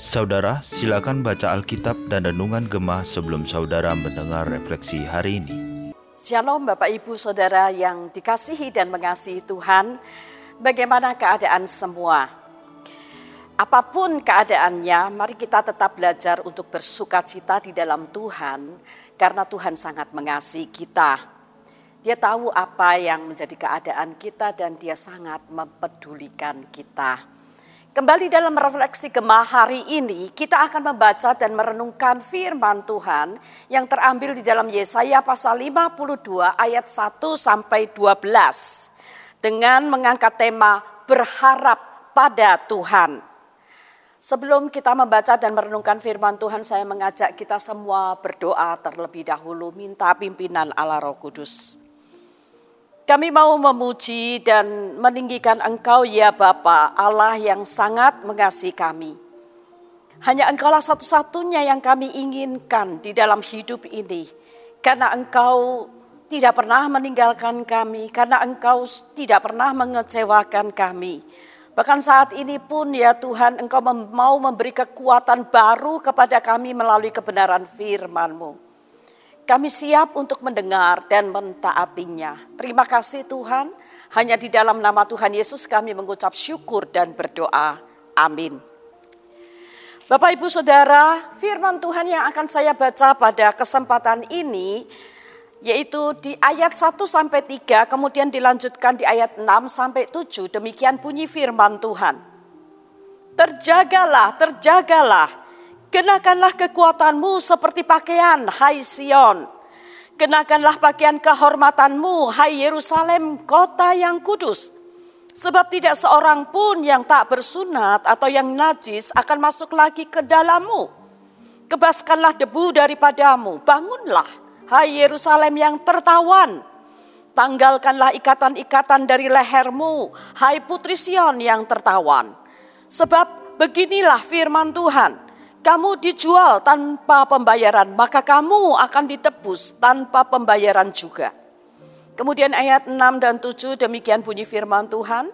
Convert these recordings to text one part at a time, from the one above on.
Saudara, silakan baca Alkitab dan Renungan Gemah sebelum saudara mendengar refleksi hari ini. Shalom Bapak Ibu Saudara yang dikasihi dan mengasihi Tuhan. Bagaimana keadaan semua? Apa pun keadaannya, mari kita tetap belajar untuk bersuka cita di dalam Tuhan karena Tuhan sangat mengasihi kita. Dia tahu apa yang menjadi keadaan kita dan dia sangat mempedulikan kita. Kembali dalam refleksi gemah hari ini, kita akan membaca dan merenungkan firman Tuhan yang terambil di dalam Yesaya pasal 52 ayat 1 sampai 12 dengan mengangkat tema berharap pada Tuhan. Sebelum kita membaca dan merenungkan firman Tuhan, saya mengajak kita semua berdoa terlebih dahulu minta pimpinan Allah Roh Kudus. Kami mau memuji dan meninggikan Engkau ya Bapa Allah yang sangat mengasihi kami. Hanya Engkaulah satu-satunya yang kami inginkan di dalam hidup ini. Karena Engkau tidak pernah meninggalkan kami, karena Engkau tidak pernah mengecewakan kami. Bahkan saat ini pun ya Tuhan Engkau mau memberi kekuatan baru kepada kami melalui kebenaran firman-Mu. Kami siap untuk mendengar dan mentaatinya. Terima kasih Tuhan. Hanya di dalam nama Tuhan Yesus kami mengucap syukur dan berdoa. Amin. Bapak Ibu Saudara, firman Tuhan yang akan saya baca pada kesempatan ini yaitu di ayat 1 sampai 3 kemudian dilanjutkan di ayat 6 sampai 7 demikian bunyi firman Tuhan. Terjagalah, terjagalah Kenakanlah kekuatanmu seperti pakaian, hai Sion. Kenakanlah pakaian kehormatanmu, hai Yerusalem, kota yang kudus. Sebab tidak seorang pun yang tak bersunat atau yang najis akan masuk lagi ke dalammu. Kebaskanlah debu daripadamu, bangunlah, hai Yerusalem yang tertawan. Tanggalkanlah ikatan-ikatan dari lehermu, hai Putri Sion yang tertawan. Sebab beginilah firman Tuhan, kamu dijual tanpa pembayaran, maka kamu akan ditebus tanpa pembayaran juga. Kemudian ayat 6 dan 7 demikian bunyi firman Tuhan.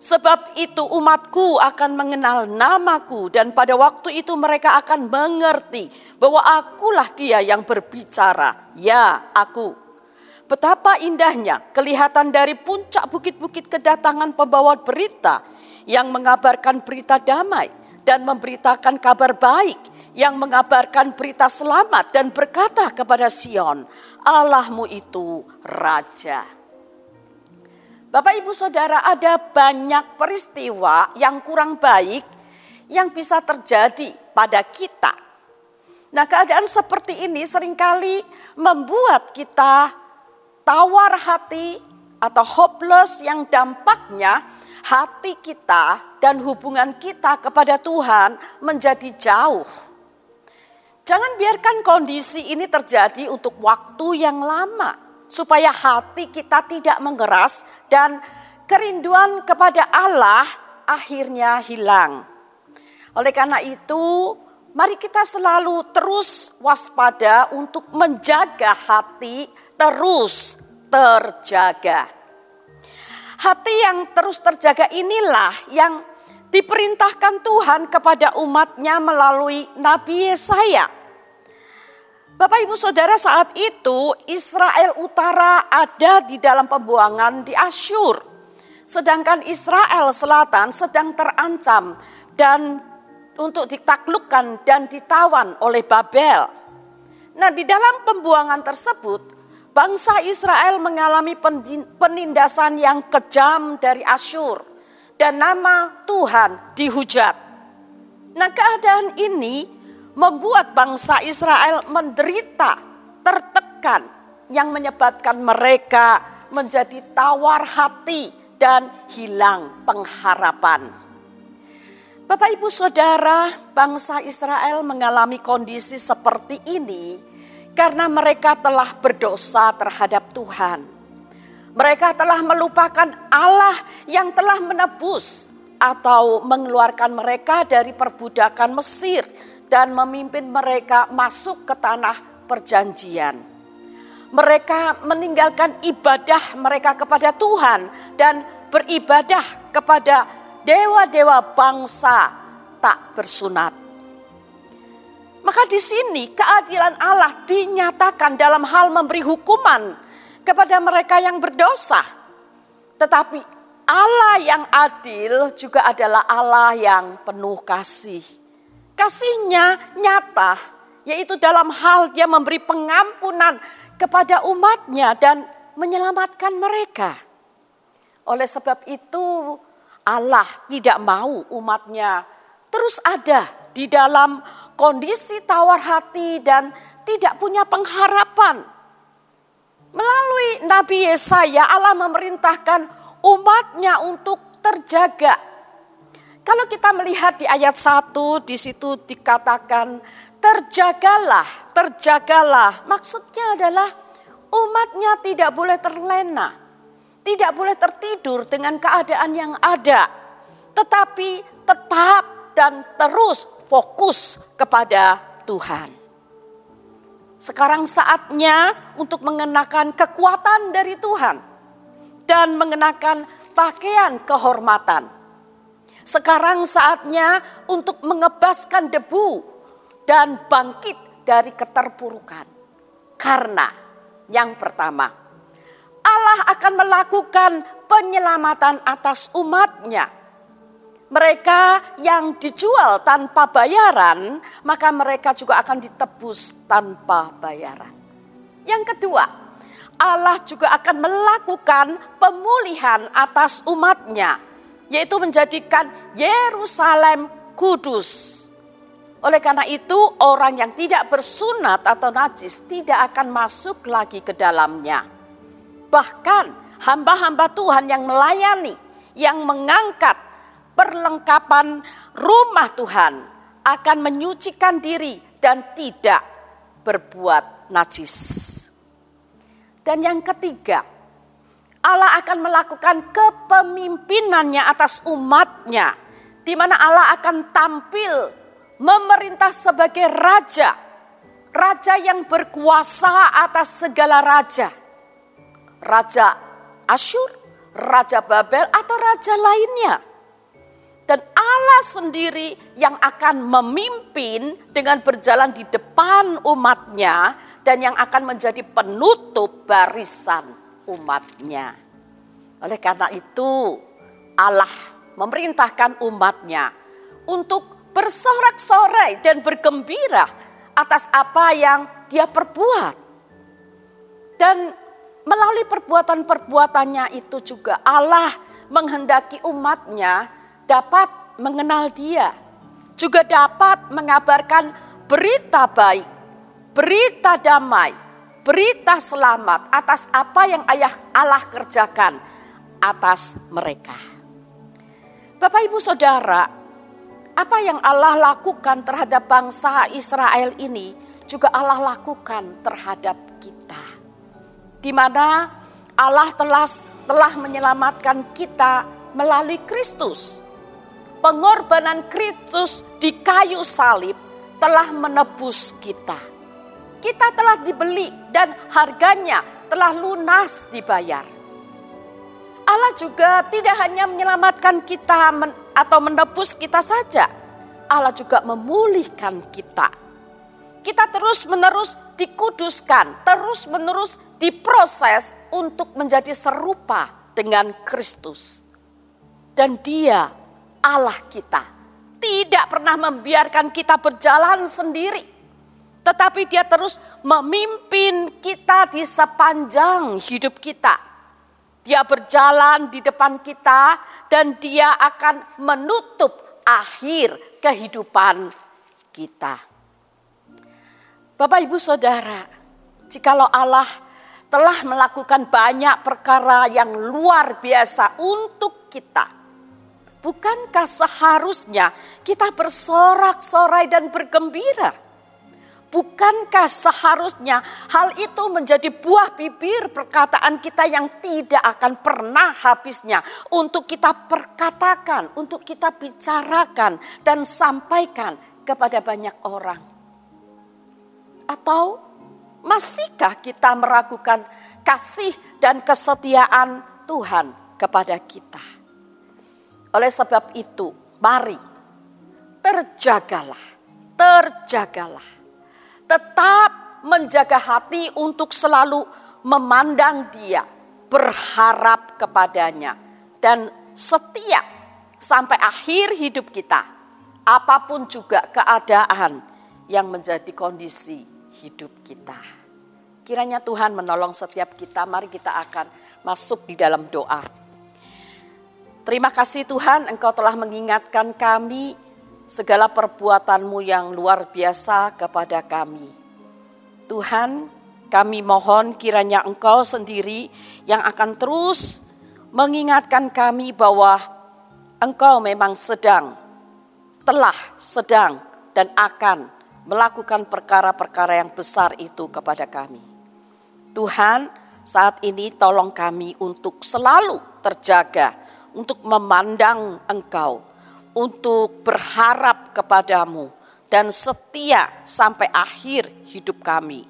Sebab itu umatku akan mengenal namaku dan pada waktu itu mereka akan mengerti bahwa akulah dia yang berbicara. Ya, aku. Betapa indahnya kelihatan dari puncak bukit-bukit kedatangan pembawa berita yang mengabarkan berita damai dan memberitakan kabar baik yang mengabarkan berita selamat dan berkata kepada Sion, Allahmu itu Raja. Bapak Ibu Saudara ada banyak peristiwa yang kurang baik yang bisa terjadi pada kita. Nah keadaan seperti ini sering kali membuat kita tawar hati atau hopeless yang dampaknya hati kita dan hubungan kita kepada Tuhan menjadi jauh. Jangan biarkan kondisi ini terjadi untuk waktu yang lama, supaya hati kita tidak mengeras dan kerinduan kepada Allah akhirnya hilang. Oleh karena itu, mari kita selalu terus waspada untuk menjaga hati terus terjaga. Hati yang terus terjaga inilah yang diperintahkan Tuhan kepada umatnya melalui Nabi Yesaya. Bapak ibu saudara saat itu Israel utara ada di dalam pembuangan di Asyur. Sedangkan Israel selatan sedang terancam dan untuk ditaklukkan dan ditawan oleh Babel. Nah di dalam pembuangan tersebut Bangsa Israel mengalami penindasan yang kejam dari Asyur dan nama Tuhan dihujat. Nah, keadaan ini membuat bangsa Israel menderita, tertekan yang menyebabkan mereka menjadi tawar hati dan hilang pengharapan. Bapak, ibu, saudara, bangsa Israel mengalami kondisi seperti ini karena mereka telah berdosa terhadap Tuhan. Mereka telah melupakan Allah yang telah menebus atau mengeluarkan mereka dari perbudakan Mesir dan memimpin mereka masuk ke tanah perjanjian. Mereka meninggalkan ibadah mereka kepada Tuhan dan beribadah kepada dewa-dewa bangsa tak bersunat. Maka di sini keadilan Allah dinyatakan dalam hal memberi hukuman kepada mereka yang berdosa. Tetapi Allah yang adil juga adalah Allah yang penuh kasih. Kasihnya nyata, yaitu dalam hal dia memberi pengampunan kepada umatnya dan menyelamatkan mereka. Oleh sebab itu Allah tidak mau umatnya terus ada di dalam kondisi tawar hati dan tidak punya pengharapan. Melalui Nabi Yesaya Allah memerintahkan umatnya untuk terjaga. Kalau kita melihat di ayat 1 di situ dikatakan terjagalah, terjagalah. Maksudnya adalah umatnya tidak boleh terlena, tidak boleh tertidur dengan keadaan yang ada, tetapi tetap dan terus fokus kepada Tuhan. Sekarang saatnya untuk mengenakan kekuatan dari Tuhan dan mengenakan pakaian kehormatan. Sekarang saatnya untuk mengebaskan debu dan bangkit dari keterpurukan. Karena yang pertama, Allah akan melakukan penyelamatan atas umatnya. Mereka yang dijual tanpa bayaran, maka mereka juga akan ditebus tanpa bayaran. Yang kedua, Allah juga akan melakukan pemulihan atas umatnya, yaitu menjadikan Yerusalem kudus. Oleh karena itu, orang yang tidak bersunat atau najis tidak akan masuk lagi ke dalamnya. Bahkan hamba-hamba Tuhan yang melayani, yang mengangkat perlengkapan rumah Tuhan akan menyucikan diri dan tidak berbuat najis. Dan yang ketiga, Allah akan melakukan kepemimpinannya atas umatnya, di mana Allah akan tampil memerintah sebagai raja, raja yang berkuasa atas segala raja, raja Asyur, raja Babel, atau raja lainnya. Allah sendiri yang akan memimpin dengan berjalan di depan umatnya dan yang akan menjadi penutup barisan umatnya. Oleh karena itu Allah memerintahkan umatnya untuk bersorak-sorai dan bergembira atas apa yang dia perbuat. Dan melalui perbuatan-perbuatannya itu juga Allah menghendaki umatnya dapat mengenal dia. Juga dapat mengabarkan berita baik, berita damai, berita selamat atas apa yang ayah Allah kerjakan atas mereka. Bapak ibu saudara, apa yang Allah lakukan terhadap bangsa Israel ini juga Allah lakukan terhadap kita di mana Allah telah telah menyelamatkan kita melalui Kristus. Pengorbanan Kristus di kayu salib telah menebus kita. Kita telah dibeli dan harganya telah lunas dibayar. Allah juga tidak hanya menyelamatkan kita atau menebus kita saja. Allah juga memulihkan kita. Kita terus menerus dikuduskan, terus menerus diproses untuk menjadi serupa dengan Kristus. Dan dia Allah kita tidak pernah membiarkan kita berjalan sendiri. Tetapi dia terus memimpin kita di sepanjang hidup kita. Dia berjalan di depan kita dan dia akan menutup akhir kehidupan kita. Bapak ibu saudara, jikalau Allah telah melakukan banyak perkara yang luar biasa untuk kita. Bukankah seharusnya kita bersorak-sorai dan bergembira? Bukankah seharusnya hal itu menjadi buah bibir perkataan kita yang tidak akan pernah habisnya untuk kita perkatakan, untuk kita bicarakan dan sampaikan kepada banyak orang? Atau Masihkah kita meragukan kasih dan kesetiaan Tuhan kepada kita? Oleh sebab itu, mari terjagalah, terjagalah. Tetap menjaga hati untuk selalu memandang dia, berharap kepadanya, dan setia sampai akhir hidup kita. Apa pun juga keadaan yang menjadi kondisi hidup kita. Kiranya Tuhan menolong setiap kita. Mari kita akan masuk di dalam doa. Terima kasih Tuhan Engkau telah mengingatkan kami segala perbuatanmu yang luar biasa kepada kami. Tuhan kami mohon kiranya Engkau sendiri yang akan terus mengingatkan kami bahwa Engkau memang sedang, telah sedang dan akan melakukan perkara-perkara yang besar itu kepada kami. Tuhan, saat ini tolong kami untuk selalu terjaga, untuk memandang Engkau, untuk berharap kepadamu, dan setia sampai akhir hidup kami.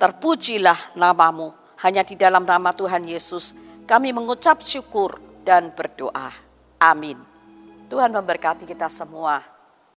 Terpujilah namamu, hanya di dalam nama Tuhan Yesus kami mengucap syukur dan berdoa. Amin. Tuhan memberkati kita semua.